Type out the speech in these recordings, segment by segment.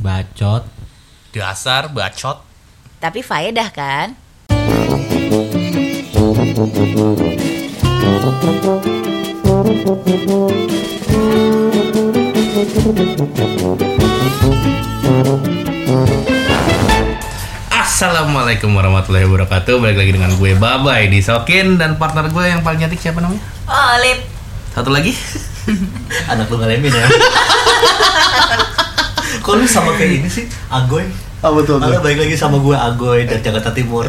Bacot. Dasar bacot. Tapi faedah kan? Assalamualaikum warahmatullahi wabarakatuh. Balik lagi dengan gue Babay di Sokin dan partner gue yang paling cantik siapa namanya? Olip. Satu lagi. Anak lu ngalamin ya. Kok lu sama kayak ini sih? Agoy. Oh betul Malah balik lagi sama gue Agoy dari Jakarta Timur.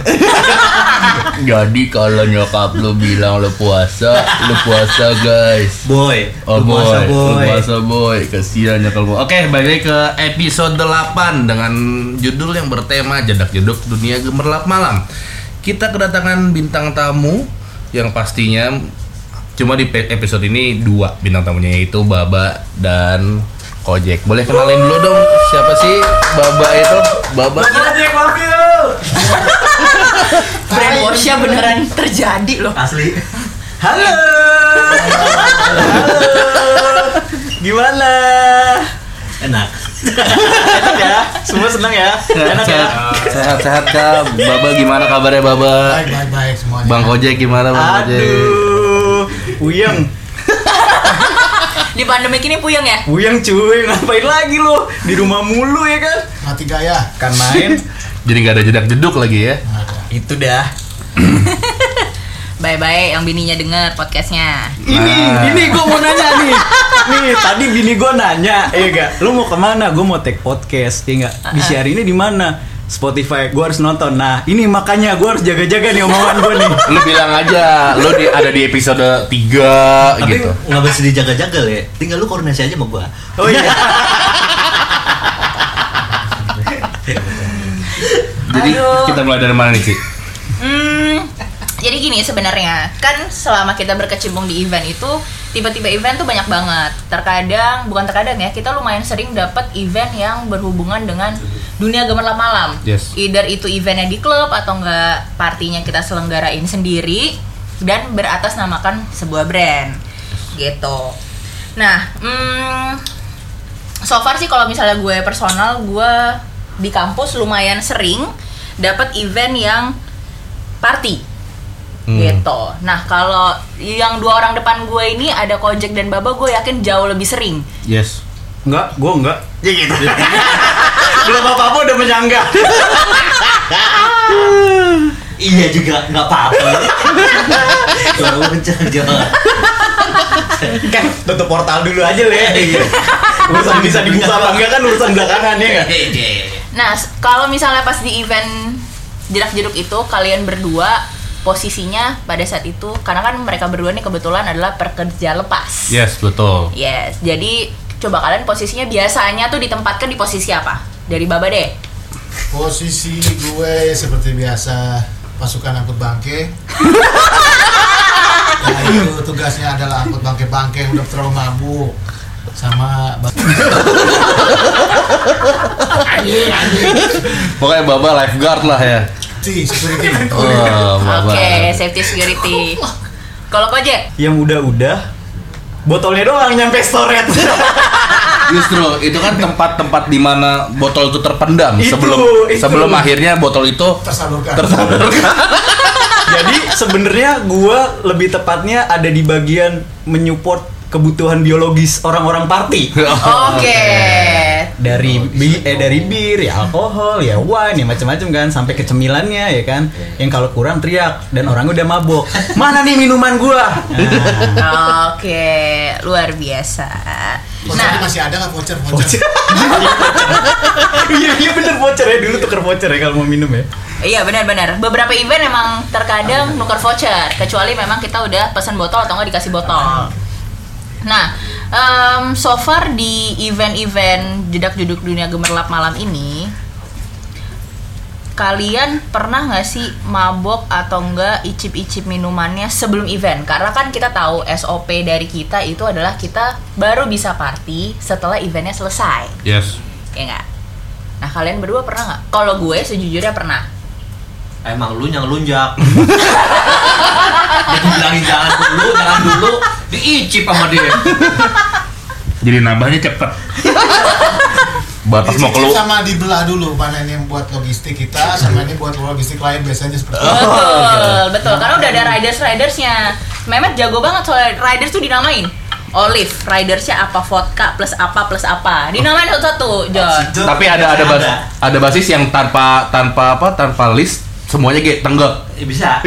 Jadi kalau nyokap lu bilang lu puasa, lu puasa guys. Boy. Oh lu boy, puasa, lu puasa boy, kasihan nyokap lu. Oke, balik lagi ke episode 8 dengan judul yang bertema Jadak Jeduk Dunia Gemerlap Malam. Kita kedatangan bintang tamu yang pastinya cuma di episode ini dua bintang tamunya yaitu Baba dan Kojek. Boleh kenalin dulu dong siapa sih Baba itu? Baba. Kojek mobil. Brainwashnya beneran terjadi loh. Asli. Halo. Halo. Gimana? Enak. Enak ya? Semua senang ya? Enak ya? Sehat-sehat kak. Baba gimana kabarnya Baba? Baik baik baik semuanya. Bang Kojek gimana Bang Kojek? Aduh. Di pandemi ini puyeng ya? Puyeng cuy, ngapain lagi lo? Di rumah mulu ya kan? Mati gaya. Kan main. Jadi nggak ada jedak jeduk lagi ya? Ada. Itu dah. Bye-bye yang bininya denger podcastnya. Ini, Nah. ini gue mau nanya nih. Nih, tadi bini gue nanya, ya gak? Lu mau ke mana? Gue mau take podcast, ya gak? Di share ini di mana? Spotify, gue harus nonton. Nah, ini makanya gue harus jaga-jaga nih omongan gue nih. Lu bilang aja, lu di, ada di episode 3 Tapi gitu. nggak bisa dijaga-jaga ya. Tinggal lu koordinasi aja sama gua. Oh iya. Jadi Aduh. kita mulai dari mana nih sih? Hmm, jadi gini sebenarnya kan selama kita berkecimpung di event itu tiba-tiba event tuh banyak banget. Terkadang bukan terkadang ya kita lumayan sering dapat event yang berhubungan dengan dunia gemerlap malam. Yes. Either itu eventnya di klub atau enggak partinya kita selenggarain sendiri dan beratasnamakan sebuah brand gitu. Nah, hmm, so far sih kalau misalnya gue personal gue di kampus lumayan sering dapat event yang party Hmm. gitu. Nah kalau yang dua orang depan gue ini ada Kojek dan Baba gue yakin jauh lebih sering. Yes. Enggak, gue enggak. Ya gitu. Belum apa-apa udah menyanggah. Iya juga nggak apa-apa. Kalau kencang jangan. kan tutup portal dulu aja le. Iya. Urusan bisa dibuka apa enggak kan urusan belakangan ya nggak? Nah kalau misalnya pas di event jerak jeruk itu kalian berdua posisinya pada saat itu karena kan mereka berdua nih kebetulan adalah pekerja lepas. Yes, betul. Yes, jadi coba kalian posisinya biasanya tuh ditempatkan di posisi apa? Dari Baba deh. Posisi gue seperti biasa pasukan angkut bangke. ya itu tugasnya adalah angkut bangke-bangke yang udah terlalu mabuk sama ba- anjing anjing Pokoknya Baba lifeguard lah ya. si security Oh, Oke, Baba. safety security. Kalau Kojek? Yang udah-udah botolnya doang nyampe storet. Justru itu kan tempat-tempat di mana botol itu terpendam Itu, sebelum itu. sebelum akhirnya botol itu tersalurkan tersalurkan. Jadi sebenarnya gua lebih tepatnya ada di bagian menyupport kebutuhan biologis orang-orang party. Oke. Dari bi eh dari bir, ya alkohol, ya wine, ya macam-macam kan sampai ke cemilannya ya kan. Yang kalau kurang teriak dan orang udah mabok. Mana nih minuman gua? Nah, Oke, luar biasa. Nah, masih ada nggak voucher voucher Iya iya bener voucher ya dulu tuker voucher ya kalau mau minum ya. iya benar-benar. Beberapa event emang terkadang nuker voucher, kecuali memang kita udah pesan botol atau nggak dikasih botol. Nah, em, so far di event-event jedak jeduk dunia gemerlap malam ini, kalian pernah nggak sih mabok atau enggak icip-icip minumannya sebelum event? Karena kan kita tahu SOP dari kita itu adalah kita baru bisa party setelah eventnya selesai, Yes. ya nggak? Nah kalian berdua pernah nggak? Kalau gue sejujurnya pernah. Emang lu yang lunjak. Dia bilangin jangan dulu, jangan dulu, diicip sama dia. Jadi nambahnya cepet. batas mau keluar sama dibelah dulu mana ini yang buat logistik kita sama ini buat logistik lain biasanya seperti itu. Betul, betul. Karena udah ada riders ridersnya. Memet jago banget soal riders tuh dinamain. Olive, ridersnya apa vodka plus apa plus apa. Dinamain satu-satu, John. Tapi ada ada bas, ada. ada basis yang tanpa tanpa apa tanpa list semuanya kayak tenggak Ya, bisa.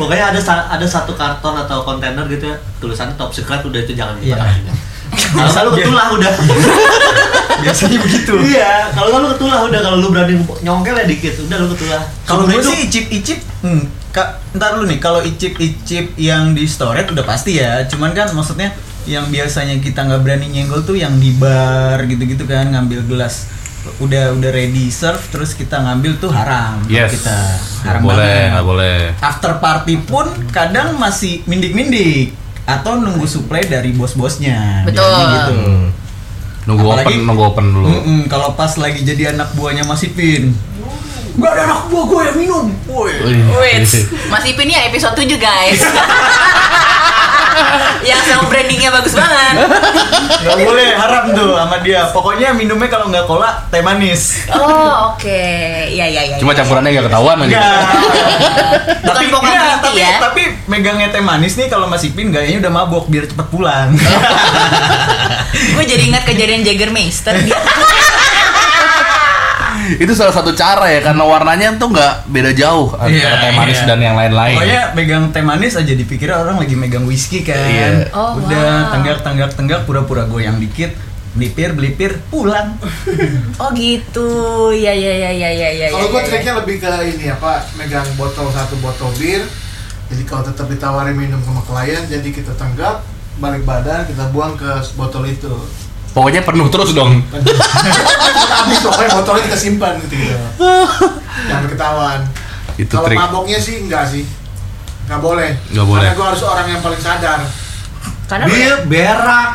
Pokoknya ada ada satu karton atau kontainer gitu ya, tulisannya top secret udah itu jangan Iya. dipakai. Kalau nggak lu ketulah udah. Biasanya begitu. iya, kalau nggak lu ketulah udah kalau lu berani nyongkel ya dikit, udah lu ketulah. Kalau gue sih icip-icip, hmm, kak, ntar lu nih, kalau icip-icip yang di storage udah pasti ya. Cuman kan maksudnya yang biasanya kita nggak berani nyenggol tuh yang di bar gitu-gitu kan ngambil gelas udah udah ready serve terus kita ngambil tuh haram. Yes. Kita haram boleh banget. nggak boleh. After party pun kadang masih mindik-mindik atau nunggu supply dari bos-bosnya. Betul. biasanya gitu. Hmm. nunggu Apalagi- open nunggu open dulu. Mm-mm, kalau pas lagi jadi anak buahnya masih pin Gak ada anak buah gue yang minum Woi. Wait, Mas Ipin ya episode 7 guys. yang self brandingnya bagus banget. Gak boleh haram tuh sama dia pokoknya minumnya kalau nggak cola teh manis Oh, oke. Ya ya ya. cuma ya, campurannya nggak ketahuan aja. Bukan iya, green tea tapi, ya. tapi megangnya teh manis nih kalau masih pin gayanya udah mabok biar cepet pulang. Gue jadi ingat kejadian Jagermeister dia. itu salah satu cara ya karena warnanya tuh nggak beda jauh antara Iya, teh manis iya. dan yang lain-lain Pokoknya megang teh manis aja dipikir orang lagi megang whisky kan. Iya. Oh, udah wow. tenggak tenggak tenggak pura-pura goyang dikit, belipir belipir pulang. Oh gitu. Ya ya ya ya ya ya. Kalau ya, gue ya. triknya lebih ke ini apa, megang botol satu botol bir. Jadi kalau tetap ditawarin minum sama klien, jadi kita tenggak, balik badan, kita buang ke botol itu. Pokoknya penuh terus dong Habis pokoknya botolnya kita simpan gitu. gitu. Jangan ketahuan. Itu Kalau trik. maboknya sih enggak sih. Enggak boleh. Nggak boleh. Karena gue harus orang yang paling sadar. Karena Bir berak.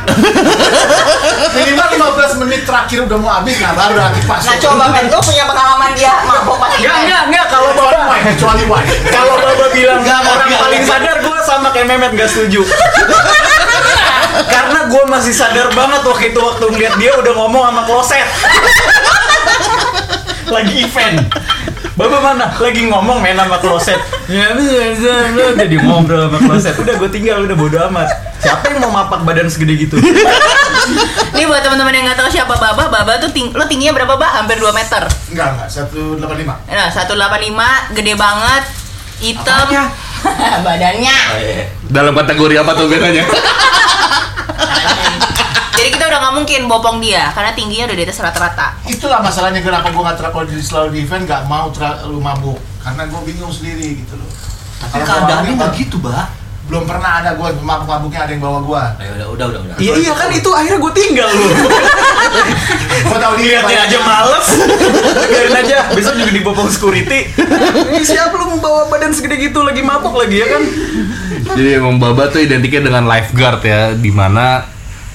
Minimal 15 menit terakhir udah mau habis, nah baru nanti pas. Nah coba men, lu punya pengalaman dia mabok pas Enggak enggak enggak kalau wine, kecuali wine. kalau Baba bilang Enggak, enggak, orang enggak, paling enggak. sadar gue sama kayak Mehmet gak setuju. Karena gue masih sadar banget waktu itu waktu ngeliat dia udah ngomong sama kloset. Lagi event. Baba mana? Lagi ngomong main sama kloset. Ya, udah di ngobrol sama kloset. Udah gue tinggal, udah bodo amat. Siapa yang mau mapak badan segede gitu? Ini buat teman-teman yang nggak tahu siapa Baba, Baba tuh ting lo tingginya berapa, Bah? Hampir 2 meter. Enggak, enggak. 185. Nah, 185, gede banget, hitam. Apanya? Badannya. Oh, iya. dalam kategori apa tuh biasanya Jadi kita udah nggak mungkin bopong dia karena tingginya udah di atas rata-rata. Itulah masalahnya kenapa gue nggak terlalu di selalu di event nggak mau terlalu mabuk karena gue bingung sendiri gitu loh. Tapi keadaannya nggak gitu, Bah. Belum pernah ada gue mabuk-mabuknya ada yang bawa gue. Ayo udah udah udah udah. Iya iya kan itu akhirnya gue tinggal loh. Gue tahu diri Lihatnya aja males. Biarin aja. Besok juga dibopong security. Ini siapa lu membawa badan segede gitu lagi mabuk lagi ya kan? Jadi emang Baba tuh identiknya dengan lifeguard ya di mana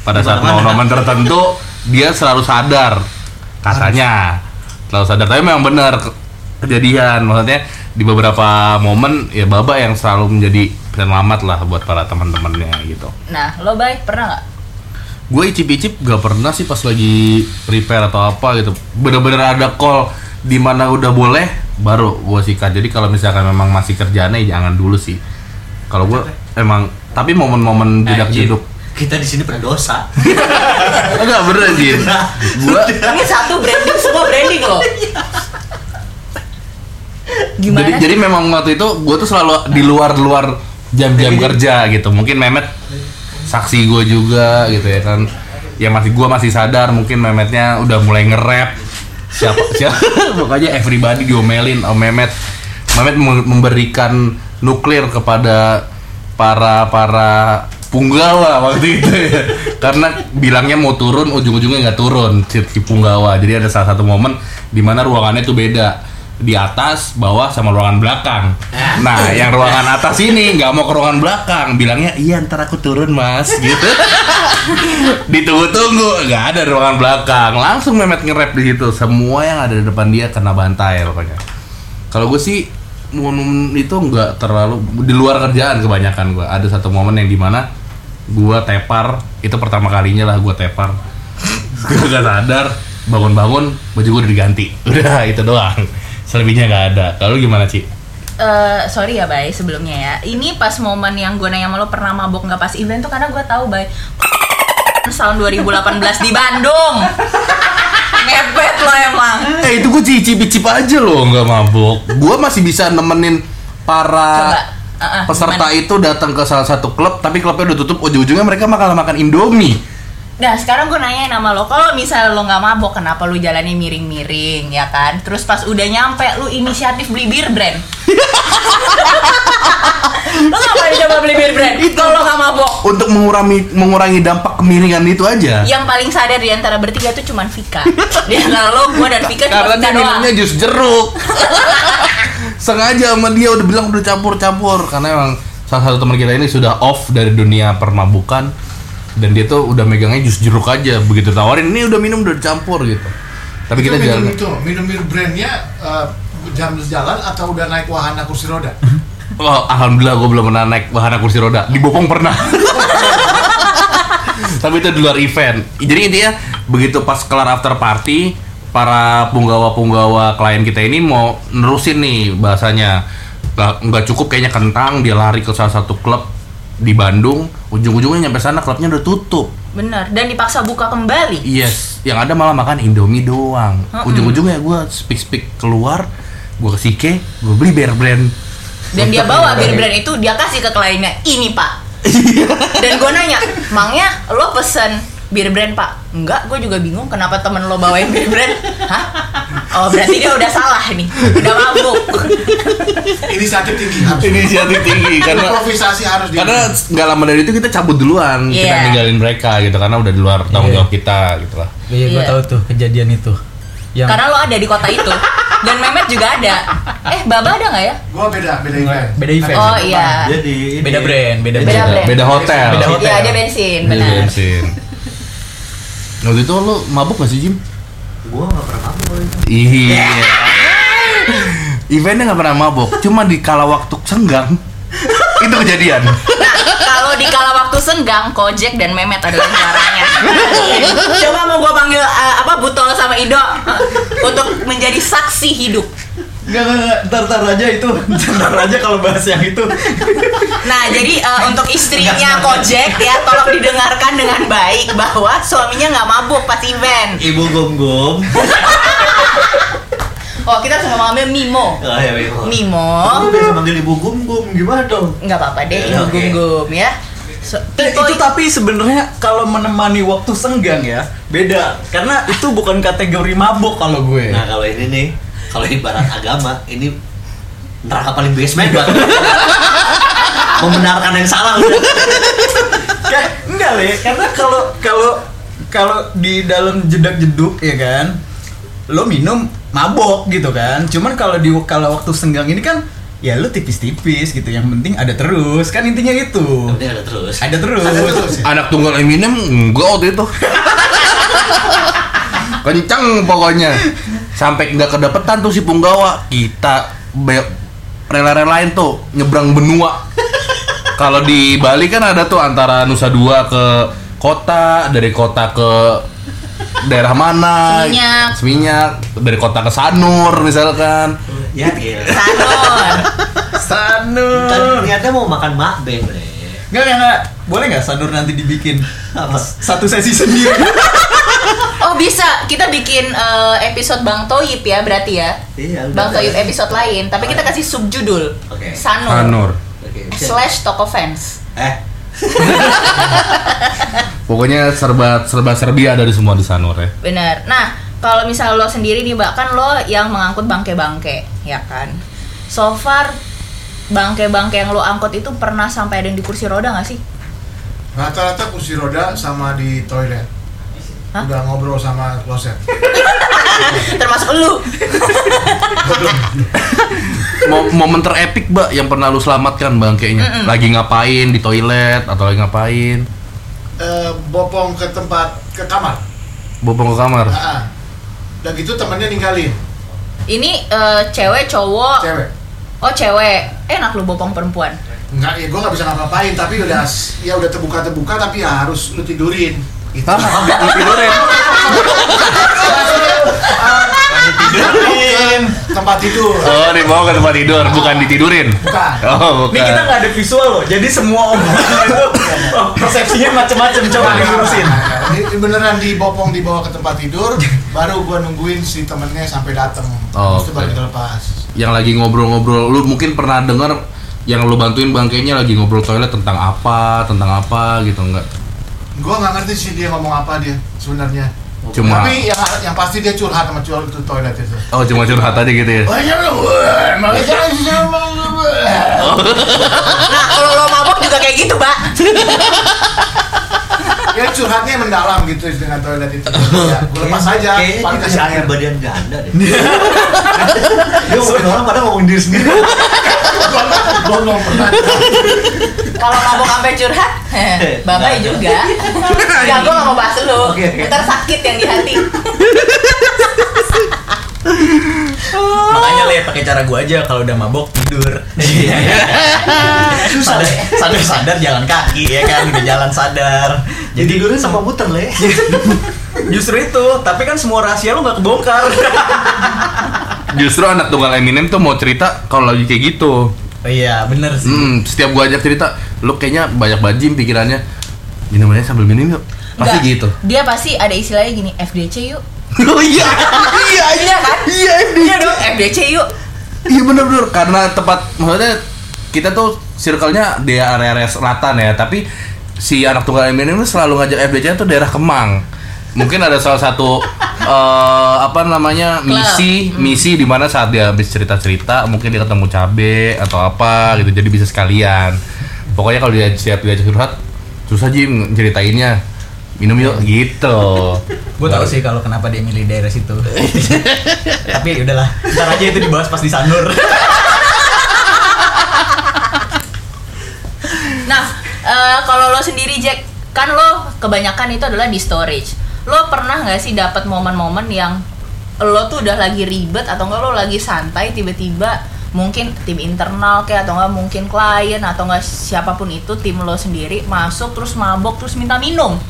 pada saat Di mana-mana. momen tertentu dia selalu sadar katanya. Selalu sadar tapi memang benar ke- kejadian. Maksudnya di beberapa momen ya Baba yang selalu menjadi penyelamat lah buat para teman-temannya gitu. Nah, lo baik pernah nggak? gue icip-icip gak pernah sih pas lagi prepare atau apa gitu. Bener-bener ada call di mana udah boleh baru gue sikat. Jadi kalau misalkan memang masih kerjaannya ya jangan dulu sih kalau gue emang tapi momen-momen jedak Jin, jeduk Kita di sini pernah dosa. enggak bener Jin gue Ini satu branding, semua branding loh. Gimana? jadi jadi memang waktu itu gue tuh selalu di luar luar jam-jam kerja gitu. Mungkin Mehmet saksi gue juga gitu ya kan. Ya masih gue masih sadar mungkin Mehmetnya udah mulai nge-rap. Siapa siapa? Pokoknya everybody diomelin oh Mehmet. Mehmet mem- memberikan nuklir kepada para para punggawa waktu itu ya karena bilangnya mau turun ujung-ujungnya nggak turun si, punggawa jadi ada salah satu momen di mana ruangannya tuh beda di atas, bawah, sama ruangan belakang. Nah, yang ruangan atas ini nggak mau ke ruangan belakang, bilangnya iya ntar aku turun mas, gitu. Ditunggu-tunggu, nggak ada ruangan belakang, langsung Mehmet nge-rap di situ. Semua yang ada di depan dia kena bantai pokoknya. Kalau gue sih momen itu nggak terlalu di luar kerjaan kebanyakan gue. Ada satu momen yang di mana gue tepar, itu pertama kalinya lah gue tepar. Gue gak sadar bangun-bangun baju gue udah diganti. Udah itu doang. Selebihnya nggak ada. Kalau gimana sih Eh, sorry ya Bay sebelumnya ya. Ini pas momen yang gue nanya sama lo pernah mabok nggak pas event tuh? Karena gue tahu Bay tahun 2018 di Bandung ngepet lo emang. Eh itu gue cicip-cicip aja loh nggak mabok gue masih bisa nemenin para Coba, uh, uh, peserta gimana? itu datang ke salah satu klub tapi klubnya udah tutup. Ujung-ujungnya mereka makan makan indomie Nah sekarang gue nanya nama lo, kalau misalnya lo nggak mabok, kenapa lo jalannya miring-miring, ya kan? Terus pas udah nyampe, lo inisiatif beli bir brand. lo ngapain coba beli bir brand? Kalau lo nggak mabok. untuk mengurangi mengurangi dampak kemiringan itu aja Yang paling sadar di antara bertiga tuh cuman Vika. Di antara lo, gue dan Vika karena cuma Vika dia doang. minumnya jus jeruk sengaja sama dia udah bilang udah campur-campur karena emang salah satu teman kita ini sudah off dari dunia permabukan dan dia tuh udah megangnya jus jeruk aja begitu tawarin ini udah minum udah dicampur gitu. Tapi kita minum jalan. itu minum bir brandnya eh, jam jalan atau udah naik wahana kursi roda? Oh, alhamdulillah gue belum pernah naik wahana kursi roda. Di Bopong pernah. Tapi itu di luar event. Jadi intinya begitu pas kelar after party para punggawa-punggawa klien kita ini mau nerusin nih bahasanya. Nggak nggak cukup kayaknya kentang dia lari ke salah satu klub di Bandung ujung-ujungnya nyampe sana klubnya udah tutup Bener, dan dipaksa buka kembali. yes yang ada malah makan Indomie doang Mm-mm. ujung-ujungnya gue speak speak keluar gue ke Sike gue beli bear brand Dan dia bawa bir brand itu, dia kasih ke kliennya, ini pak. Dan gue nanya, Mangnya lo pesen bir brand pak? Enggak, gue juga bingung kenapa temen lo bawain bir brand. Hah? Oh berarti dia udah salah nih, udah mabuk. inisiatif tinggi harus inisiatif tinggi karena improvisasi harus di karena nggak lama dari itu kita cabut duluan kita Iya. ninggalin mereka gitu karena udah di luar tanggung Iya. jawab kita gitu lah Iya, gue Iya. tahu tuh kejadian itu. Yang Karena lo ada di kota itu. Dan Mehmet juga ada. Eh, Baba ada nggak ya? gua beda beda event Beda event. Oh iya. Jadi ini- beda brand, beda Beda brand. brand. beda hotel Beda hotel. Iya, dia bensin, Beda benar. bensin waktu itu lo mabuk gak sih Jim? Gua nggak pernah mabuk kalau itu. iya eventnya nggak pernah mabuk cuma di kala waktu senggang itu kejadian Nah, kalau di kala waktu senggang, Kojek dan Mehmet adalah caranya. Coba mau gua panggil eh, apa Butol sama Ido untuk menjadi saksi hidup. Enggak, enggak, enggak. Ntar, ntar aja itu. Ntar aja kalau bahas yang itu. Nah, jadi eh, untuk istrinya Kojek ya, tolong didengarkan dengan baik bahwa suaminya nggak mabuk pas event. Ibu gom gom. Oh, kita harus ngomongnya Mimo. Oh ya Mimo. Mimo. Aku biasa manggil ibu gum gum gimana dong? nggak apa-apa deh, Ya, ibu gum-gum ya. So, Pipo- itu tapi sebenarnya kalau menemani waktu senggang ya beda karena itu bukan kategori mabuk kalau gue. Nah kalau ini nih, kalau ibarat agama ini neraka paling basement buat membenarkan yang salah udah. Kayak enggak le, karena kalau kalau kalau di dalam jedak jeduk ya kan, lo minum mabok gitu kan. Cuman kalau di kalau waktu senggang ini kan ya lo tipis-tipis gitu. Yang penting ada terus kan intinya itu. Yang penting ada terus. Ada terus. Ada terus anak tunggal Eminem enggak waktu itu kenceng pokoknya sampai nggak kedapetan tuh si punggawa kita rela-relain tuh nyebrang benua kalau di Bali kan ada tuh antara Nusa Dua ke kota dari kota ke daerah mana Seminyak. Seminyak dari kota ke Sanur misalkan Ya gila. Sanon. Sanur. Tadi ternyata mau makan makbe, bre. Enggak, enggak, enggak. Boleh nggak Sanur nanti dibikin Apa? satu sesi sendiri? Oh bisa, kita bikin eh, episode Bang Toyib ya berarti ya. Iya, udah. Bang Toyib episode lain, tapi kita kasih subjudul Oke. Sanur, Sanur Oke. slash Toko Fans. Eh, pokoknya serba serba serbi ada di semua di Sanur ya Bener. Nah, kalau misalnya lo sendiri nih, bahkan lo yang mengangkut bangke-bangke, ya kan? So far, bangke-bangke yang lo angkut itu pernah sampai ada yang di kursi roda nggak sih? rata-rata kursi roda sama di toilet Hah? udah ngobrol sama kloset Termasuk lu. Mo- momen terepik mbak yang pernah lu selamatkan bangkainya lagi ngapain di toilet atau lagi ngapain Eh, bopong ke tempat ke kamar bopong ke kamar ah. dan gitu temennya ninggalin Ini eh, cewek, cowok. cewek Oh cewek. Enak lu bopong perempuan. Enggak, ya gue nggak bisa ngapa-ngapain tapi udah ya udah terbuka terbuka tapi ya harus lu tidurin itu Tidurin. Tidurin. tempat tidur Oh, dibawa ke tempat tidur, bukan ditidurin. bukan Oh, bukan. Ini kita nggak ada visual loh, jadi semua omongan itu oh, persepsinya macam-macam coba dilurusin. Nah, ini beneran dibopong dibawa ke tempat tidur baru gua nungguin si temennya sampai datang Oh, Terus itu baru kita lepas yang lagi ngobrol-ngobrol, lu mungkin pernah denger yang lu bantuin bangkainya lagi ngobrol toilet tentang apa, tentang apa gitu enggak? Gua nggak ngerti sih dia ngomong apa dia sebenarnya Cuma tapi yang yang pasti dia curhat sama curhat itu toilet itu Oh, cuma curhat aja gitu ya. Wah, malah jangan. Nah, kalau lo mabok juga kayak gitu, Mbak. ya curhatnya mendalam gitu dengan toilet itu ya, gua lepas aja Kayaknya paling kasih air kepribadian ganda deh. Dia ngomongin orang pada ngomongin diri sendiri. pernah Kalau mabok sampai curhat, babai juga. Enggak, gua gak mau bahas oke. Ntar sakit yang di hati. Makanya le pakai cara gua aja kalau udah mabok tidur. Susah, sadar, sadar sadar jalan kaki ya kan, udah jalan sadar. Jadi dulu sama muter le. justru itu, tapi kan semua rahasia lu nggak kebongkar. Justru anak tunggal Eminem tuh mau cerita kalau lagi kayak gitu. Oh iya, bener sih. Hmm, setiap gua ajak cerita, lu kayaknya banyak bajim pikirannya. Minum aja sambil minum yuk. Pasti Enggak, gitu. Dia pasti ada istilahnya gini, FDC yuk. Oh iya. Iya, Iya kan? Iya, Iya dong, FDC yuk. Iya bener-bener karena tempat maksudnya kita tuh circle-nya di area-area selatan ya, tapi si anak tunggal Eminem ini selalu ngajak FDC tuh daerah Kemang. Mungkin ada salah satu eh, apa namanya misi misi di mana saat dia habis cerita-cerita mungkin dia ketemu cabe atau apa gitu jadi bisa sekalian. Pokoknya kalau dia siap diajak curhat susah Jim ceritainnya minum yuk gitu. Gue tau sih kalau kenapa dia milih daerah situ. Tapi udahlah, ntar aja itu dibahas pas di Sanur. Nah, eh, kalau lo sendiri Jack, kan lo kebanyakan itu adalah di storage. Lo pernah nggak sih dapat momen-momen yang lo tuh udah lagi ribet atau enggak lo lagi santai tiba-tiba mungkin tim internal kayak atau enggak mungkin klien atau enggak siapa pun itu tim lo sendiri masuk terus mabok terus minta minum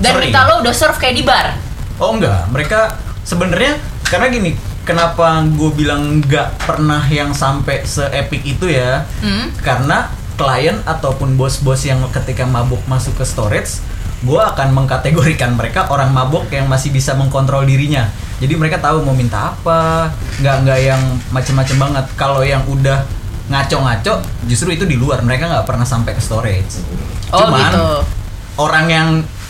dan Sorry. minta lo udah serve kayak di bar Oh enggak, mereka sebenarnya karena gini, kenapa gue bilang nggak pernah yang sampai se-epic itu ya? Hmm? Karena klien ataupun bos-bos yang ketika mabuk masuk ke storage, gue akan mengkategorikan mereka orang mabuk yang masih bisa mengkontrol dirinya. Jadi mereka tahu mau minta apa, nggak nggak yang macem-macem banget. Kalau yang udah ngaco-ngaco, justru itu di luar. Mereka nggak pernah sampai ke storage. Oh, gitu. orang yang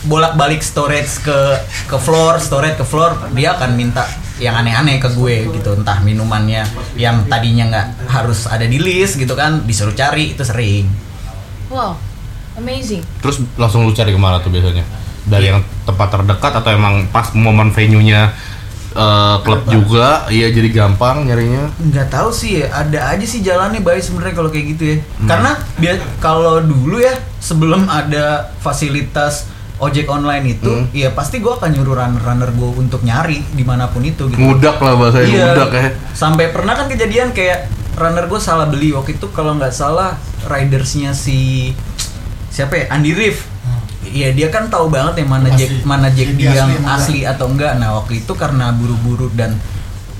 bolak-balik storage ke ke floor, storage ke floor, dia akan minta yang aneh-aneh ke gue gitu, entah minumannya yang tadinya nggak harus ada di list gitu kan, disuruh cari itu sering. wow amazing Terus langsung lu cari ke mana tuh biasanya? Dari yang tempat terdekat atau emang pas momen venue-nya eh, klub juga, iya jadi gampang nyarinya. Nggak tahu sih ya, ada aja sih jalannya baik sebenarnya kalau kayak gitu ya. Karena dia kalau dulu ya sebelum ada fasilitas ojek online itu, Hmm. ya pasti gue akan nyuruh runner-runner gue untuk nyari di mana pun itu gitu. Ngudak lah bahasanya Iya. ngudak ya. Sampai pernah kan kejadian kayak runner gue salah beli waktu itu kalau nggak salah ridersnya si siapa ya Andy Rif. Iya dia kan tahu banget yang mana Asli. Jack mana Jack asli yang emang asli atau enggak. Nah waktu itu karena buru-buru dan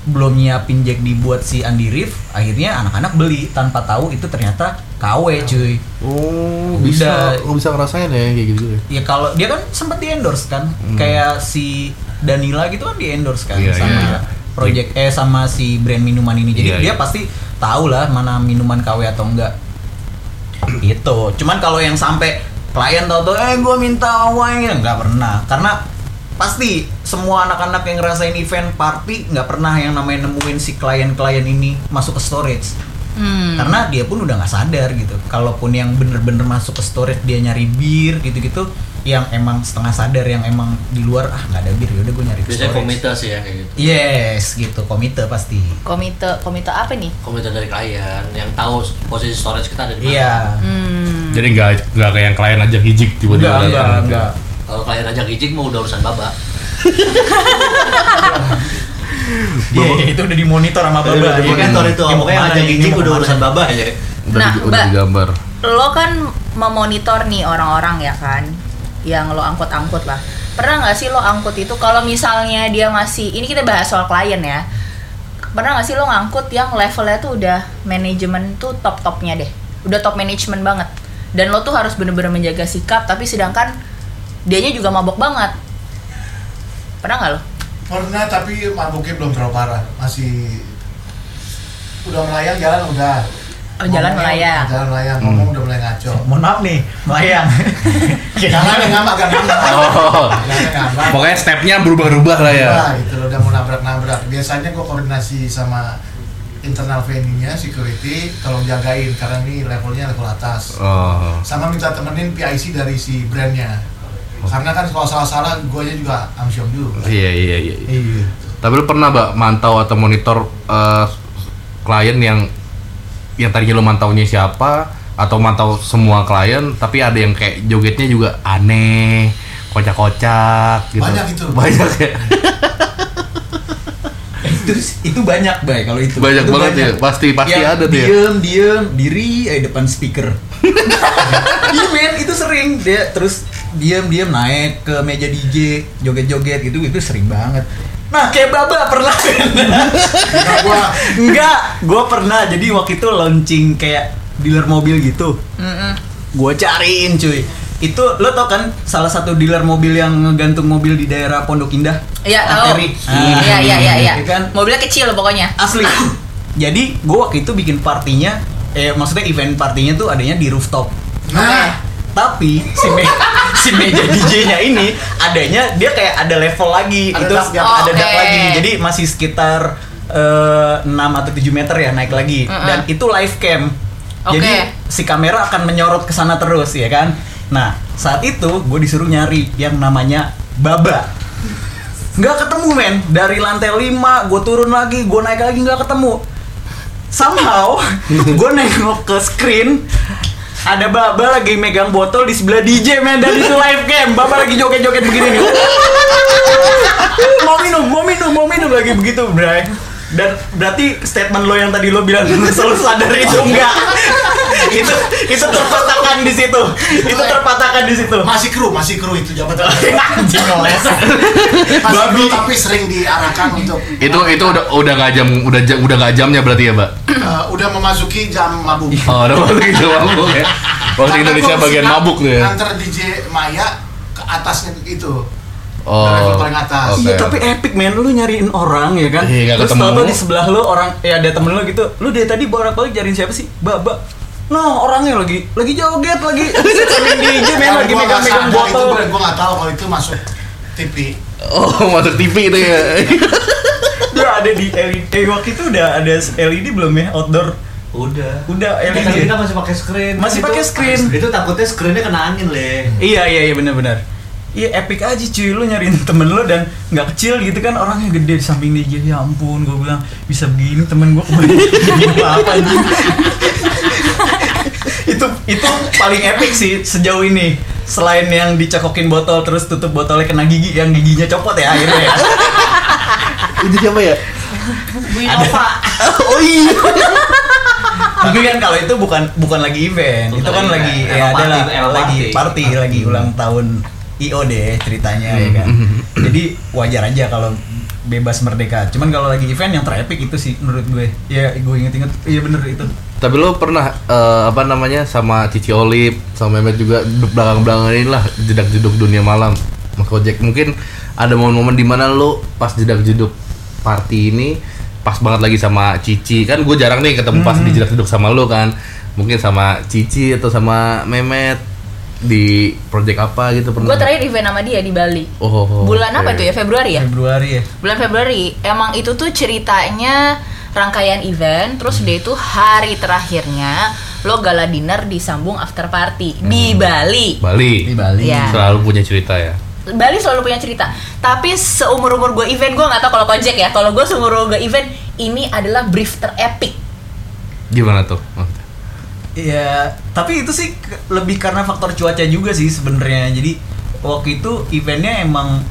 belum nyiapin Jack dibuat si Andy Rif, akhirnya anak-anak beli tanpa tahu itu ternyata KW cuy. Oh, Udah. bisa lu bisa ngerasain ya kayak gitu ya. Ya kalau dia kan sempat di endorse kan, kayak si Danila gitu kan di endorse kan Iya, sama iya, iya. project eh sama si brand minuman ini. Jadi Iya, dia iya. pasti tahu lah mana minuman KW atau enggak. Gitu. Cuman kalau yang sampai klien tahu tuh eh gue minta wine nggak pernah karena pasti semua anak-anak yang ngerasain event party nggak pernah yang namanya nemuin si klien-klien ini masuk ke storage hmm. karena dia pun udah nggak sadar gitu kalaupun yang bener-bener masuk ke storage dia nyari bir gitu-gitu yang emang setengah sadar yang emang di luar ah nggak ada bir yaudah gue nyari ke Biasanya storage komite sih ya kayak gitu. yes gitu komite pasti komite komite apa nih Komite dari klien yang tahu posisi storage kita ada di mana. iya hmm. Jadi nggak nggak kayak yang klien aja hijik tiba-tiba. enggak enggak datang. enggak Kalau klien ajak izin mau udah urusan baba. Iya, itu udah dimonitor sama baba Iya ya kan itu. Mau Pokoknya izin mau udah urusan baba aja. Udah, Nah, di- udah digambar. lo kan memonitor nih orang-orang ya kan yang lo angkut-angkut lah. Pernah nggak sih lo angkut itu kalau misalnya dia masih ini kita bahas soal klien ya. Pernah nggak sih lo ngangkut yang levelnya tuh udah manajemen tuh top-topnya deh. Udah top management banget. Dan lo tuh harus bener-bener menjaga sikap tapi sedangkan dianya juga mabok banget. Pernah nggak lo? Pernah tapi mabuknya belum terlalu parah. Masih udah melayang jalan udah. Oh, jalan melayang. Jalan melayang, ngomong udah mulai ngaco. Mohon maaf nih, melayang. Jangan yang ngambak, gak ngambak. Oh. Ngambak. Pokoknya stepnya berubah-ubah lah ya. Nah, itu lo udah mau nabrak-nabrak. Biasanya gue koordinasi sama internal venue-nya, security, tolong jagain karena ini levelnya level atas. Oh. Sama minta temenin PIC dari si brandnya. Karena kan kalau salah-salah gue juga amsyong juga. Iya iya iya. iya. Iya. Tapi lu pernah mbak mantau atau monitor eh, klien yang yang tadinya lu mantaunya siapa atau mantau semua klien tapi ada yang kayak jogetnya juga aneh kocak-kocak gitu Banyak itu. banyak ya itu itu banyak bay kalau itu Banyak Itu banget ya, pasti- pasti Yang ada tuh ya. diem diem diri eh depan speaker iya men itu sering dia terus diem naik ke meja DJ joget joget gitu itu sering banget nah kayak baba pernah Enggak gue enggak gue pernah jadi waktu itu launching kayak dealer mobil gitu Mm-mm. gue cariin cuy itu lo tau kan salah satu dealer mobil yang ngegantung mobil di daerah Pondok Indah Iya tahu. Arteri. Iya iya iya iya. Iya kan? Mobilnya kecil pokoknya. asli jadi gue waktu itu bikin partinya eh maksudnya event partinya tuh adanya di rooftop Nah, tapi si si meja DJ-nya ini adanya dia kayak ada level lagi Ada itu dak. Oh, ada dak oke. lagi jadi masih sekitar eh, 6 atau 7 meter ya naik lagi Mm-mm. dan itu live cam Oke. jadi si kamera akan menyorot ke sana terus ya kan nah saat itu gue disuruh nyari yang namanya Baba nggak ketemu men dari lantai 5 gue turun lagi gue naik lagi nggak ketemu somehow gue nengok ke screen ada Baba lagi megang botol di sebelah DJ men. Dan itu live cam. Baba lagi joget-joget begini nih. Mau minum mau minum mau minum lagi begitu bray. Dan berarti statement lo yang tadi lo bilang selalu sadar itu enggak itu itu terpatahkan di situ itu terpatahkan di situ masih kru, masih kru itu jabatan. anjing Babi. tapi sering diarahkan untuk itu itu udah udah nggak jam udah jam udah nggak jamnya berarti ya mbak eh, udah memasuki jam mabuk. oh udah waktu itu mabuk ya waktu Indonesia bagian mabuk tuh ya Antar DJ Maya ke atasnya itu. oh level paling atas. Iya tapi epic men, lu nyariin orang ya kan Iya, Terus ketemu. tau di sebelah lu orang, ya ada temen lu gitu Lu dari tadi bolak balik nyariin siapa sih? Baba Nah orangnya lagi, lagi joget, lagi DJ Kalau lagi megang-megang itu botol gue gue nggak tahu kalau itu masuk TV. oh masuk TV itu ya Dia ada di LED, eh waktu itu udah ada LED belum ya outdoor Udah. Udah LED kita masih pakai screen. Masih pakai screen. Itu takutnya screennya kena angin le. Iya iya iya benar-benar. Iya epic aja cuy lu nyariin temen lu dan nggak kecil gitu kan orangnya gede di samping dia ya ampun gue bilang bisa begini temen gue kebanyakan apa anjing itu itu paling epic sih sejauh ini. Selain yang dicokokin botol terus tutup botolnya kena gigi yang giginya copot ya akhirnya ya. Itu siapa ya? Winova. oh iya. Tapi kan kalau itu bukan bukan lagi event. Bukan itu kan lagi ya party, emang lagi party. party lagi ulang tahun IO deh ceritanya ya kan. Jadi wajar aja kalau bebas merdeka. Cuman kalau lagi event yang terepik itu sih menurut gue. Ya gue inget-inget. Iya bener itu. Tapi lo pernah eh, apa namanya sama Cici Olip sama Mehmet juga duduk belakang-belakangan ini lah jedak-jeduk dunia malam. Mas Kojek. Mungkin ada momen-momen di mana lo pas jedak-jeduk party ini pas banget lagi sama Cici. Kan gue jarang nih ketemu pas di jedak-jeduk sama lo kan. Mungkin sama Cici atau sama Mehmet di project apa gitu pernah Gue terakhir event sama dia di Bali. Oh, oh, Bulan oke. apa itu ya? Februari ya? Februari ya Bulan Februari. Emang itu tuh ceritanya rangkaian event, terus dia itu hari terakhirnya lo gala dinner disambung after party di Bali. Bali di Bali Iya. selalu punya cerita ya Bali selalu punya cerita. Tapi seumur umur gue event gue nggak tahu kalau Kojek ya. Kalau gue seumur umur gue event ini adalah brief terepik. gimana tuh Iya, tapi itu sih lebih karena faktor cuaca juga sih sebenarnya. Jadi waktu itu eventnya emang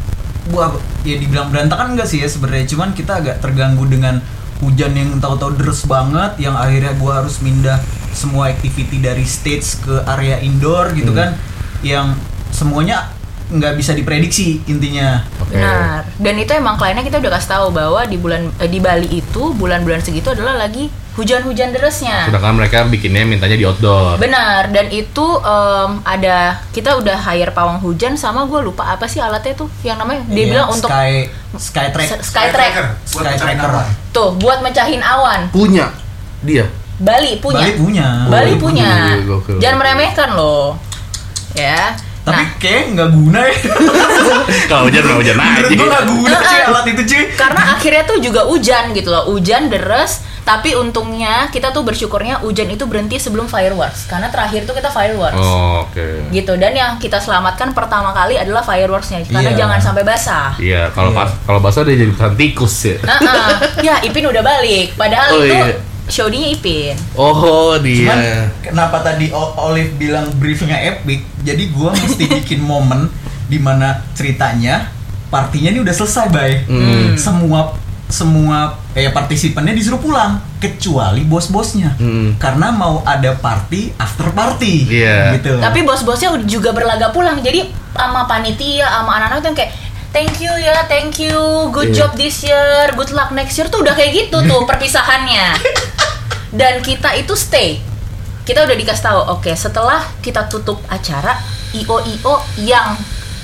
wah ya dibilang berantakan enggak sih ya sebenarnya. Cuman kita agak terganggu dengan hujan yang tahu-tahu deres banget yang akhirnya gua harus mindah semua activity dari stage ke area indoor gitu kan. Yang semuanya nggak bisa diprediksi intinya. Oke. Benar. Dan itu emang kliennya kita udah kasih tahu bahwa di bulan eh, di Bali itu bulan-bulan segitu adalah lagi hujan-hujan derasnya. Sedangkan mereka bikinnya mintanya di outdoor. Benar. Dan itu em, ada kita udah hire pawang hujan sama gue lupa apa sih alatnya tuh yang namanya dia Iya, bilang untuk sky sky track. S- Skytrack. Buat Sky tracker. Tuh buat mecahin awan. Punya dia. Bali punya. Bali punya. Bali Oh, punya. gokil, gokil. Jangan meremehkan loh. Ya. Tapi nah, kayak nggak guna ya. Kalau hujan mau hujan aja. Menurut gua nggak guna cuy alat itu cuy. karena akhirnya tuh juga hujan gitu loh. Hujan deres, tapi untungnya kita tuh bersyukurnya hujan itu berhenti sebelum fireworks. Karena terakhir tuh kita fireworks. Oh, Oke. Gitu dan yang kita selamatkan pertama kali adalah fireworksnya karena Iya. jangan sampai basah. Iya, kalau Iya. pas kalau basah dia jadi pesan tikus ya. Nah, ya Ipin udah balik. Padahal Oh, itu iya. Showdinya Ipin. Oh, dia. Cuman kenapa tadi Olive bilang briefingnya epic? Jadi gua mesti bikin momen di mana ceritanya partinya ini udah selesai, bay. Hmm. Semua semua eh partisipannya disuruh pulang kecuali bos-bosnya Hmm. karena mau ada party after party Iya. gitu Tapi bos-bosnya udah juga berlaga pulang. Jadi sama panitia, sama anak-anak tuh yang kayak Thank you ya, thank you, good Iya. job this year, good luck next year tuh udah kayak gitu tuh perpisahannya. Dan kita itu stay. Kita udah dikasih tahu, oke setelah kita tutup acara, io io yang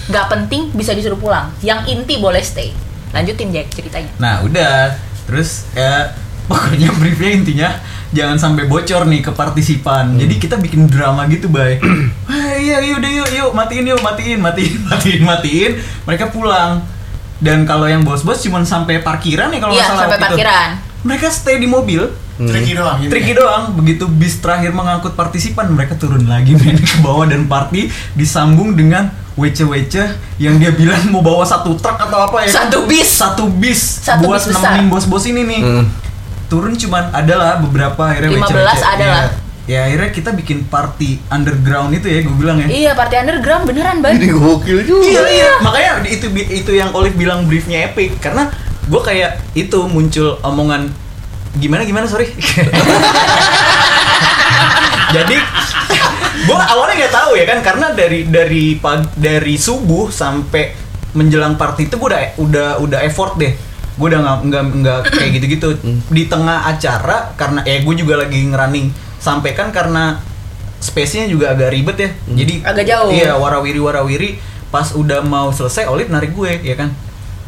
nggak penting bisa disuruh pulang, yang inti boleh stay. Lanjutin Jack ceritanya. Nah udah terus ya pokoknya briefnya intinya jangan sampai bocor nih ke partisipan. Jadi kita bikin drama gitu bay. Iya iya udah yuk yuk matiin yuk matiin matiin matiin matiin. Mereka pulang. Dan kalau yang bos-bos cuma sampai parkiran ya kalau Iya, nggak salah sampai itu. parkiran. Mereka stay di mobil. Hmm. Tricky doang. gitu Tricky ya. doang, begitu bis terakhir mengangkut partisipan mereka turun lagi main ke bawah dan party disambung dengan wece-wece yang dia bilang mau bawa satu truk atau apa ya? Satu bis. Satu bis Satu buat bis besar. nemenin bos-bos ini nih. Hmm. Turun cuman adalah beberapa akhirnya 15 wece-wece. adalah. Ya, ya akhirnya kita bikin party underground itu ya gue bilang ya. Iya, party underground beneran, Ban. Jadi gokil juga. Iya iya, makanya itu itu yang Olive bilang briefnya epic karena gue kayak itu muncul omongan gimana gimana sorry. Jadi gue awalnya nggak tahu ya kan karena dari dari pag, dari subuh sampai menjelang party itu gue udah udah udah effort deh. Gue udah nggak nggak kayak gitu-gitu di tengah acara karena eh gue juga lagi ngerunning sampai kan karena space-nya juga agak ribet ya. Jadi Agak jauh. Iya, warawiri warawiri pas udah mau selesai Olive narik gue ya kan?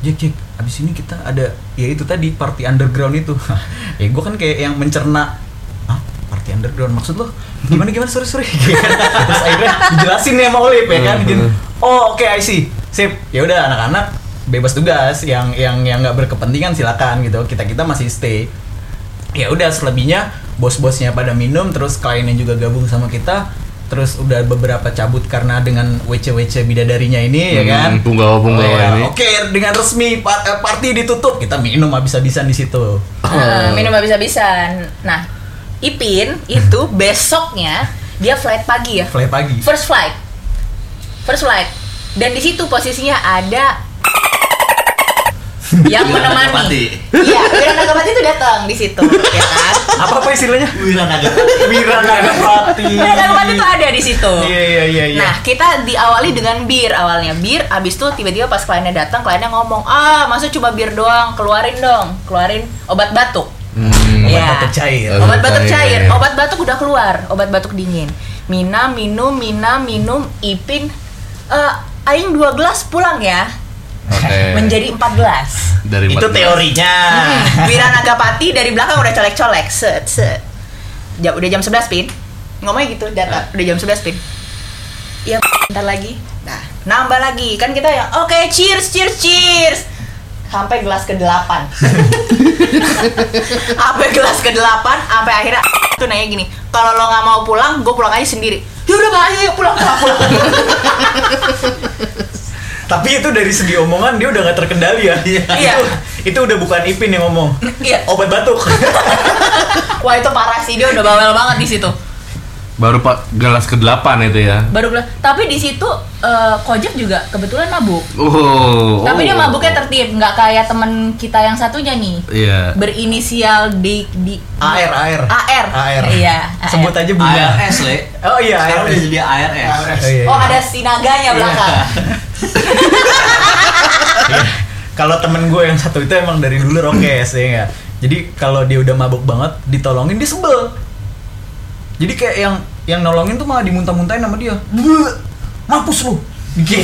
Jack Jack abis ini kita ada ya itu tadi party underground itu. Ya gue kan kayak yang mencerna ah party underground? Maksud lo? Gimana gimana? Sorry sorry. Terus akhirnya dijelasin nih sama Olive ya kan? Gini oh oke I see. Sip. Ya udah anak-anak bebas tugas. Yang yang yang nggak berkepentingan silakan gitu. Kita kita masih stay ya udah selebihnya bos-bosnya pada minum terus kliennya juga gabung sama kita terus udah beberapa cabut karena dengan WC-WC bidadarinya ini ya Hmm, kan punggawa-punggawa Oh, ya. ini. oke dengan resmi eh, party ditutup kita minum habis-habisan di situ Nah, minum habis-habisan. Nah, Ipin itu besoknya dia flight pagi ya. fly pagi First flight. First flight. Dan di situ posisinya ada yang menemani. Iya, Wira Nagapati itu datang di situ, ya kan? apa apa istilahnya Wira naga. Wira Nagapati Wira Nagapati itu ada di situ. iya iya iya iya Nah, kita diawali dengan bir awalnya. Bir, abis itu tiba-tiba pas kliennya datang, kliennya ngomong, ah, masa cuma bir doang? Keluarin dong, keluarin obat batuk. Hmm. Obat Iya. batuk cair. Obat Obat batuk cair. cair. Obat batuk udah keluar. Obat batuk dingin. Mina minum, Mina minum, Ipin. eh Aing dua gelas pulang ya. Oke. Menjadi empat gelas. dari itu 14. teorinya Hmm, Wira Nagapati dari belakang udah colek-colek. Set, set. Jam, udah jam 11 pin. Ngomongnya gitu, data. Udah jam 11 pin. Iya, bentar lagi. Nah, nambah lagi. Kan kita ya, oke, cheers, cheers, cheers. Sampai gelas ke-8. sampai gelas ke-8, sampai akhirnya tuh nanya gini, kalau lo nggak mau pulang, gue pulang aja sendiri. Ya udah Pak, ayo pulang, pulang, pulang. Tapi itu dari segi omongan dia udah nggak terkendali ya Iya. itu itu udah bukan Ipin yang ngomong Iya. obat batuk Wah itu parah sih, dia udah bawel banget di situ. Baru pak gelas ke-8 itu ya. Baru bilang, tapi di situ eh, Kojek juga kebetulan mabuk. Oh. Tapi dia oh. mabuknya tertib, nggak kayak temen kita yang satunya nih. Iya. Berinisial di di AR AR AR. AR Iya, AR. sebut aja bunga ARS le. oh iya udah jadi ARS. Oh, iya, Oh iya. ada sinaganya belakang. kalau temen gue yang satu itu emang dari dulu rokes ya nggak jadi kalau dia udah mabuk banget ditolongin dia sebel. Jadi kayak yang yang nolongin tuh malah dimuntah-muntahin sama dia. Bleh, mampus lu. Gitu.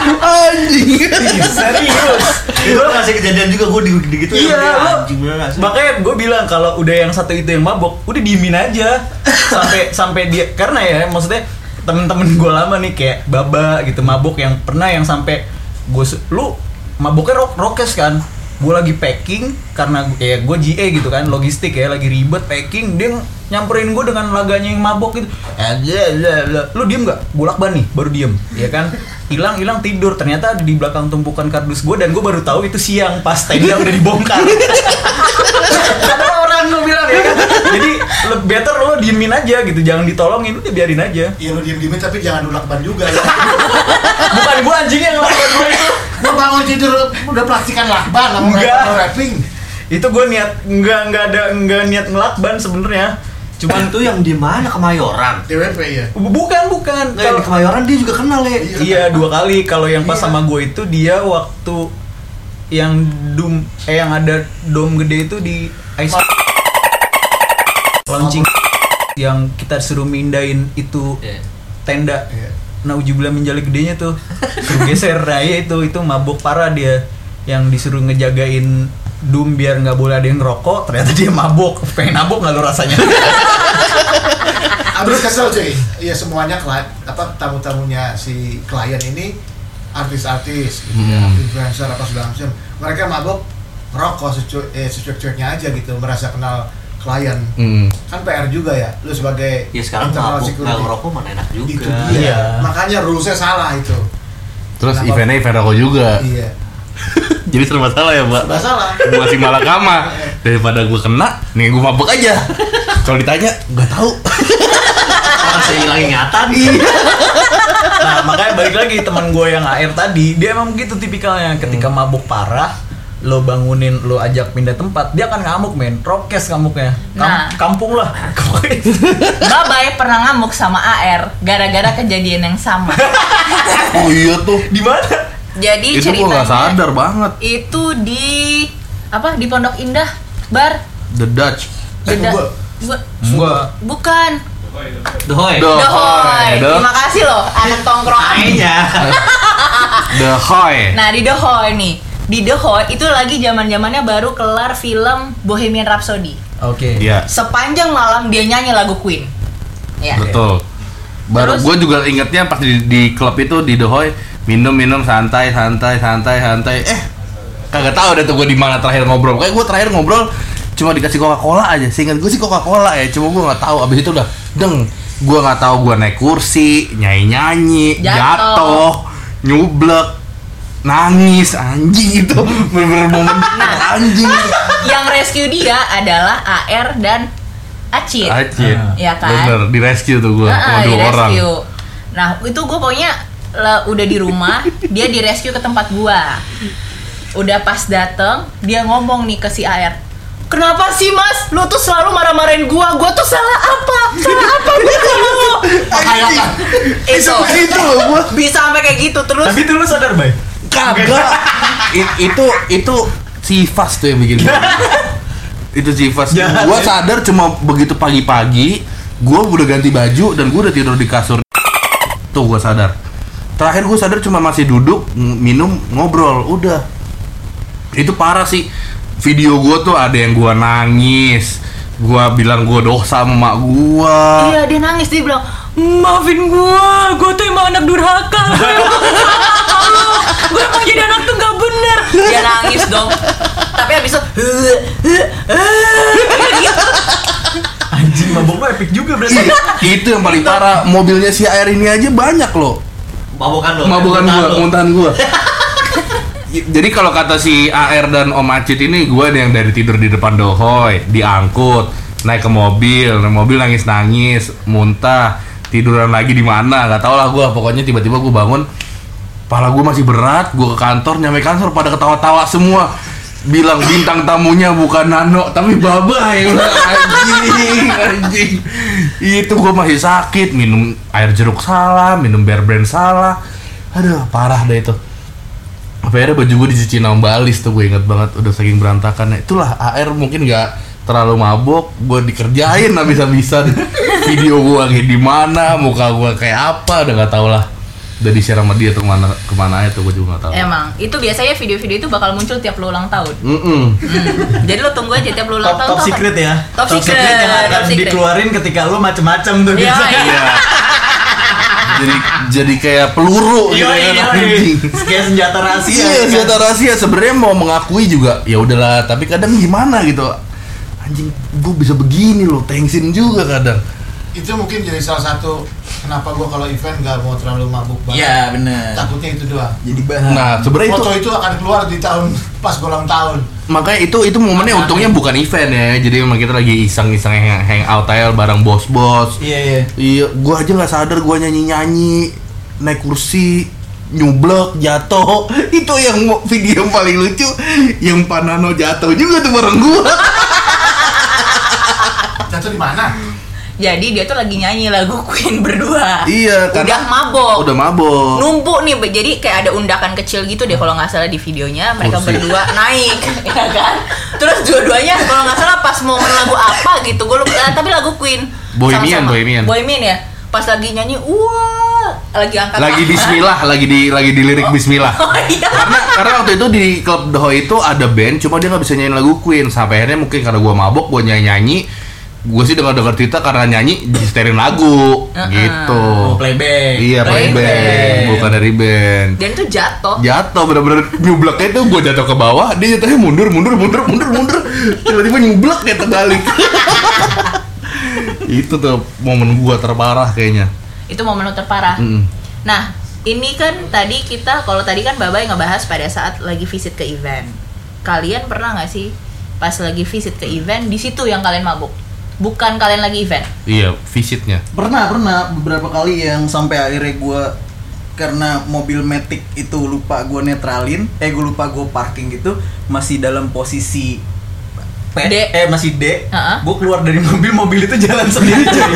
Anjing. serius. Itu kasih kejadian juga gue di, di gitu Iya, lo, anjing bener makanya gue bilang kalau udah yang satu itu yang mabok, udah diemin aja. Sampai sampai dia karena ya maksudnya temen-temen gue lama nih kayak baba gitu mabok yang pernah yang sampai gue lu maboknya rock rokes kan? Gue lagi packing karena ya gue GA gitu kan logistik ya lagi ribet packing dia nyamperin gue dengan laganya yang mabok gitu. Aja lu diem nggak? Bolak nih baru diem ya kan? Hilang hilang tidur. Ternyata di belakang tumpukan kardus gue dan gue baru tahu itu siang pas tenda udah dibongkar orang gue bilang ya kan jadi better lo diemin aja gitu jangan ditolongin udah biarin aja Iya lu diem-diemin tapi jangan lu lakban juga ya. bukan gue anjing yang ngelakuin gue itu Lu bangun tidur udah plastikan lakban sama Enggak. wrapping. itu gue niat nggak nggak ada nggak niat ngelakban sebenarnya Cuman itu yang di mana Kemayoran? DWP ya. bukan bukan Nah, kalau Kemayoran dia juga kenal ya. iya dua kali kalau yang pas Iya. sama gue itu dia waktu yang dum eh yang ada dom gede itu di ice launching yang kita suruh mindahin itu Iya. tenda Iya. nah ujubilah menjali gedenya tuh suruh geser nah iya itu itu mabuk parah dia yang disuruh ngejagain Doom biar nggak boleh ada yang ngerokok ternyata dia mabuk pengen mabuk nggak lo rasanya Abis kesel cuy. Iya semuanya klien, apa tamu-tamunya si klien ini artis-artis, gitu ya, Hmm. influencer apa segala macam. Mereka mabuk ngerokok secu eh secuek-cueknya aja gitu, merasa kenal klien. Hmm. Kan PR juga ya, lu sebagai Ya sekarang mabuk nggak ngerokok mana enak juga. Itu dia. Iya. Makanya rulesnya salah itu. Terus Kenapa? eventnya event rokok juga. Iya. Jadi serba salah ya, Mbak. Serba salah. Gua si malakama daripada gua kena, nih gua mabuk aja. Kalau ditanya, nggak tahu. Orang saya hilang ingatan. nah makanya balik lagi teman gue yang AR tadi dia emang gitu tipikalnya ketika mabuk parah lo bangunin lo ajak pindah tempat dia akan ngamuk men prokes ngamuknya Kam- Nah. kampung lah Babay pernah ngamuk sama AR gara-gara kejadian yang sama. Oh iya tuh. di mana Jadi Itu gua nggak ceritanya sadar banget. itu di apa di Pondok Indah bar The Dutch. Eh, beda gua- bu- Enggak. bukan Dohoy. The The Hoy. The, terima kasih loh anak tongkrongan Kayaknya. The Hoy. nah di The Hoy nih di The Hoy itu lagi zaman zamannya baru kelar film Bohemian Rhapsody. Oke. Iya, sepanjang malam dia nyanyi lagu Queen. Ya betul. Baru gue juga ingetnya pas di, di klub itu di The Hoy minum minum santai santai santai santai. Eh kagak tahu deh tuh gue di mana terakhir ngobrol. Kayak gue terakhir ngobrol cuma dikasih Coca Cola aja. Seingat gue sih Coca Cola ya cuma gue nggak tahu. Abis itu udah deng gue nggak tahu gue naik kursi nyanyi nyanyi Jatuh. jatuh nyublek nangis anjing itu bener-bener momen anjing yang rescue dia adalah AR dan Acit Acit ya kan bener di rescue tuh gue sama dua orang. Nah, itu gue pokoknya le- udah di rumah, dia di rescue ke tempat gua. Udah pas dateng, dia ngomong nih ke si AR. Kenapa sih mas? Lu tuh selalu marah-marahin gua. Gua tuh salah apa? Salah apa gua sama lu? Kayak Itu. itu loh gue Bisa sampai kayak gitu terus. tapi itu lu sadar bay Kagak. I- itu itu sifas tuh yang bikin gua. itu sifas. Jahat Gua ya. sadar cuma begitu pagi-pagi, gua udah ganti baju dan gua udah tidur di kasur. Tuh gua sadar. Terakhir gua sadar cuma masih duduk, minum, ngobrol, udah. Itu parah sih. Video gua tuh ada yang gua nangis. Gua bilang gua dosa sama mak gua. Iya, dia nangis dia bilang, "Maafin gua, gua tuh emang anak durhaka. Gua emang Gua emang jadi anak tuh gak bener." Dia nangis dong. Tapi habis itu anjing mabuk lu epic juga berarti itu yang paling parah. Mobilnya si air ini aja banyak loh. Mabukan lo. Mabukan gua, lo. muntahan gua. Y- Jadi kalau kata si AR dan Om Acit ini gua ada yang dari tidur di depan dohoy, diangkut, naik ke mobil, naik mobil nangis-nangis, muntah, tiduran lagi di mana, nggak tau lah gua. Pokoknya tiba-tiba gua bangun, pala gua masih berat, gua ke kantor, nyampe kantor pada ketawa-tawa semua. Bilang bintang tamunya bukan Nano tapi Babay anjing anjing. Itu gua masih sakit minum air jeruk salah minum bear brand salah. Aduh parah deh itu. Akhirnya baju gue dicuci sama Mbak Alis tuh gue inget banget udah saking berantakan itulah AR mungkin nggak terlalu mabok gue dikerjain habis-habisan. Video gue kayak di mana muka gue kayak apa udah nggak tau lah udah di share sama dia tuh ke mana ke mana aja tuh gue juga nggak tahu Emang, itu biasanya video-video itu bakal muncul tiap lo ulang tahun. Mm-mm. Hmm. Jadi lo tunggu aja tiap lo ulang top tahun. top secret ya Top secret, yang akan top secret. dikeluarin ketika lu macem-macem tuh Iya, biasanya. iya. jadi jadi kayak peluru gitu kan kayak senjata rahasia Iya, kan? senjata rahasia sebenarnya mau mengakui juga ya udahlah, tapi kadang gimana gitu. Anjing, gue bisa begini loh, tensin juga kadang. Itu mungkin jadi salah satu kenapa gua kalau event nggak mau terlalu mabuk banget. Iya bener Takutnya itu doang. jadi bahan Nah, sebenarnya itu Foto itu akan keluar di tahun pas gua ulang tahun. makanya itu itu momennya untungnya bukan event ya. Jadi memang kita lagi iseng-iseng hang, hang out aja bareng bos-bos. iya iya Iya, gua aja nggak sadar gua nyanyi-nyanyi, naik kursi, nyublek, jatuh. Itu yang video yang paling lucu, yang Panano jatuh juga tuh bareng gua. Jatuh di mana? Jadi dia tuh lagi nyanyi lagu Queen berdua. iya, Udah karena mabok. udah mabok. numpuk nih jadi kayak ada undakan kecil gitu deh kalau nggak salah di videonya mereka Kursi. berdua naik ya kan terus dua-duanya kalau nggak salah pas momen lagu apa gitu gue lupa eh, tapi lagu Queen Bohemian, Sama-sama. Bohemian. Bohemian ya pas lagi nyanyi wah lagi angkat lagi. Bismillah, lagi di lagi di lirik Bismillah. oh iya karena karena waktu itu di klub The itu ada band cuma dia nggak bisa nyanyi lagu Queen sampai akhirnya mungkin karena gua mabok gua nyanyi nyanyi gue sih dengar dengar cerita karena nyanyi disetelin lagu Uh-uh. gitu oh, playback iya Playback. playback bukan dari band dan itu jatuh jatuh bener-bener nyubleknya itu gue jatuh ke bawah dia jatuhnya mundur mundur mundur mundur mundur tiba-tiba nyublek kayak terbalik itu tuh momen gua terparah kayaknya itu momen lo terparah Mm-mm. Nah, ini kan tadi kita kalau tadi kan Babai ngebahas pada saat lagi visit ke event. Kalian pernah nggak sih pas lagi visit ke event di situ yang kalian mabuk? Bukan kalian lagi event. iya visitnya pernah pernah beberapa kali yang sampai akhirnya gue karena mobil Matic itu lupa gue netralin eh gue lupa gue parking gitu masih dalam posisi P D. eh masih D Heeh. gue keluar dari mobil mobil itu jalan sendiri coy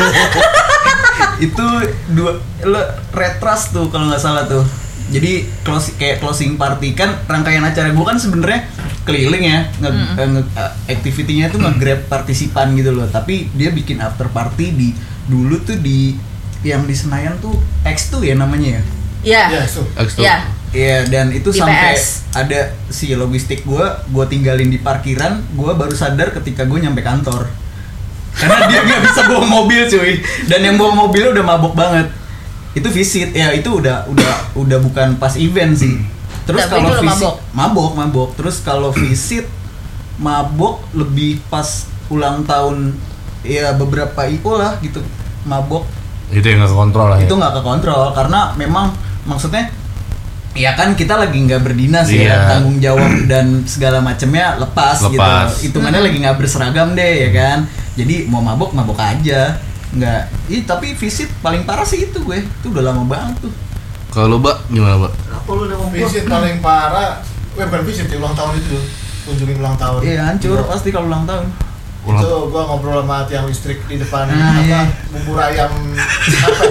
itu dua lo retras tuh kalau nggak salah tuh jadi closing kayak closing party kan rangkaian acara gue kan sebenarnya keliling ya nge, eh, nge- eh, activity-nya tuh nge-grab partisipan gitu loh tapi dia bikin after party di dulu tuh di yang di Senayan tuh X2 ya namanya ya Iya. Ya, itu. X2. Iya. Iya dan itu Di sampai PS. ada si logistik gue, gue tinggalin di parkiran, gue baru sadar ketika gue nyampe kantor. Karena dia nggak bisa bawa mobil cuy, dan yang bawa mobil udah mabok banget. Itu visit, ya itu udah udah udah bukan pas event sih. Terus Tapi kalau itu visit, mabok? mabok mabok. Terus kalau visit mabok lebih pas ulang tahun ya beberapa itu lah gitu. Mabok. Itu yang nggak kontrol lah ya? Itu nggak ke kontrol karena memang maksudnya ya kan kita lagi nggak berdinas Iya. ya tanggung jawab dan segala macamnya lepas, Lepas. gitu hitungannya lagi nggak berseragam deh ya kan? Jadi mau mabok mabok aja. Nggak. Ih tapi visit paling parah sih itu gue. Itu udah lama banget tuh kalau mbak gimana mbak Apa lu udah ngomong? Visit paling parah, eh bukan visit ya, ulang tahun itu kunjungin ulang tahun. iya hancur Iya. pasti kalau ulang tahun ulang Itu gua ngobrol sama tiang listrik di depan Ah, apa iya. bubur ayam apa?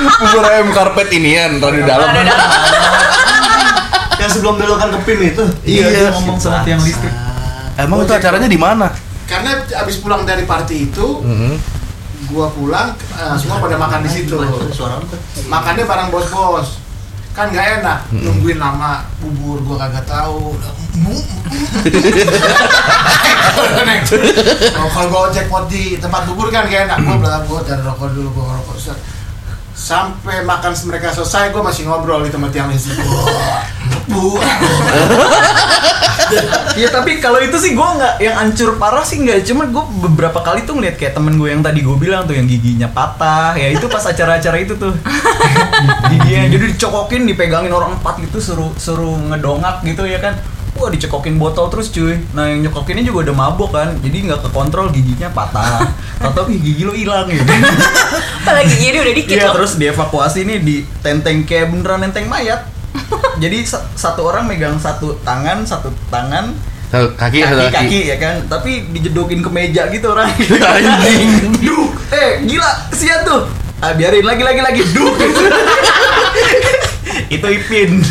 bubur ayam karpet inian taruh di dalam Ada dalam. Yang sebelum belokan ke PIM itu. iya, Iya, dia ngomong sama tiang listrik emang itu acaranya di mana Karena abis pulang dari party itu, Mm-hmm. Gua pulang, eh, semua pada makan di situ. Makannya bareng bos-bos. Kan nggak enak, nungguin lama bubur gua kagak tahu. Kalau gua ojek buat di tempat bubur kan gak enak, gua belakang gua cari rokok dulu, gua set. Sampai makan mereka selesai, gua masih ngobrol di tempat yang listrik. Bu, Iya tapi kalau itu sih gue nggak yang hancur parah sih nggak. Cuma gue beberapa kali tuh ngeliat kayak temen gue yang tadi gue bilang tuh yang giginya patah. Ya itu pas acara-acara itu tuh. Giginya jadi dicokokin dipegangin orang empat gitu suruh suruh ngedongak gitu ya kan wah dicekokin botol terus cuy. Nah yang nyokokinnya juga udah mabok kan. Jadi nggak kekontrol giginya patah. Tapi gigi lo hilang ya. Apalagi gini udah dikit Iya loh. terus dievakuasi nih di tenteng kayak beneran tenteng mayat. Jadi sa- satu orang megang satu tangan satu tangan. Kaki kaki, kaki, kaki ya kan. Tapi dijedokin ke meja gitu orang. Anjing. duk eh gila kesian tuh. Ah, biarin lagi lagi lagi. Duk Itu Ipin.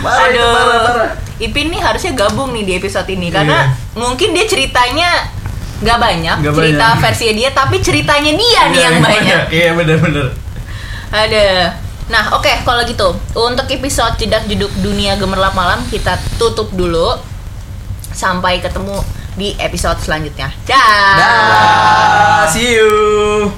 Parah, itu Aduh. parah, parah. Ipin nih harusnya gabung nih di episode ini karena mungkin dia ceritanya nggak banyak Nggak cerita banyak. versi dia tapi ceritanya dia nih yang banyak. Iya benar-benar. Ada. Nah, oke kalau gitu untuk episode jedak jeduk dunia gemerlap malam kita tutup dulu. Sampai ketemu di episode selanjutnya. Dah. Dah, see you.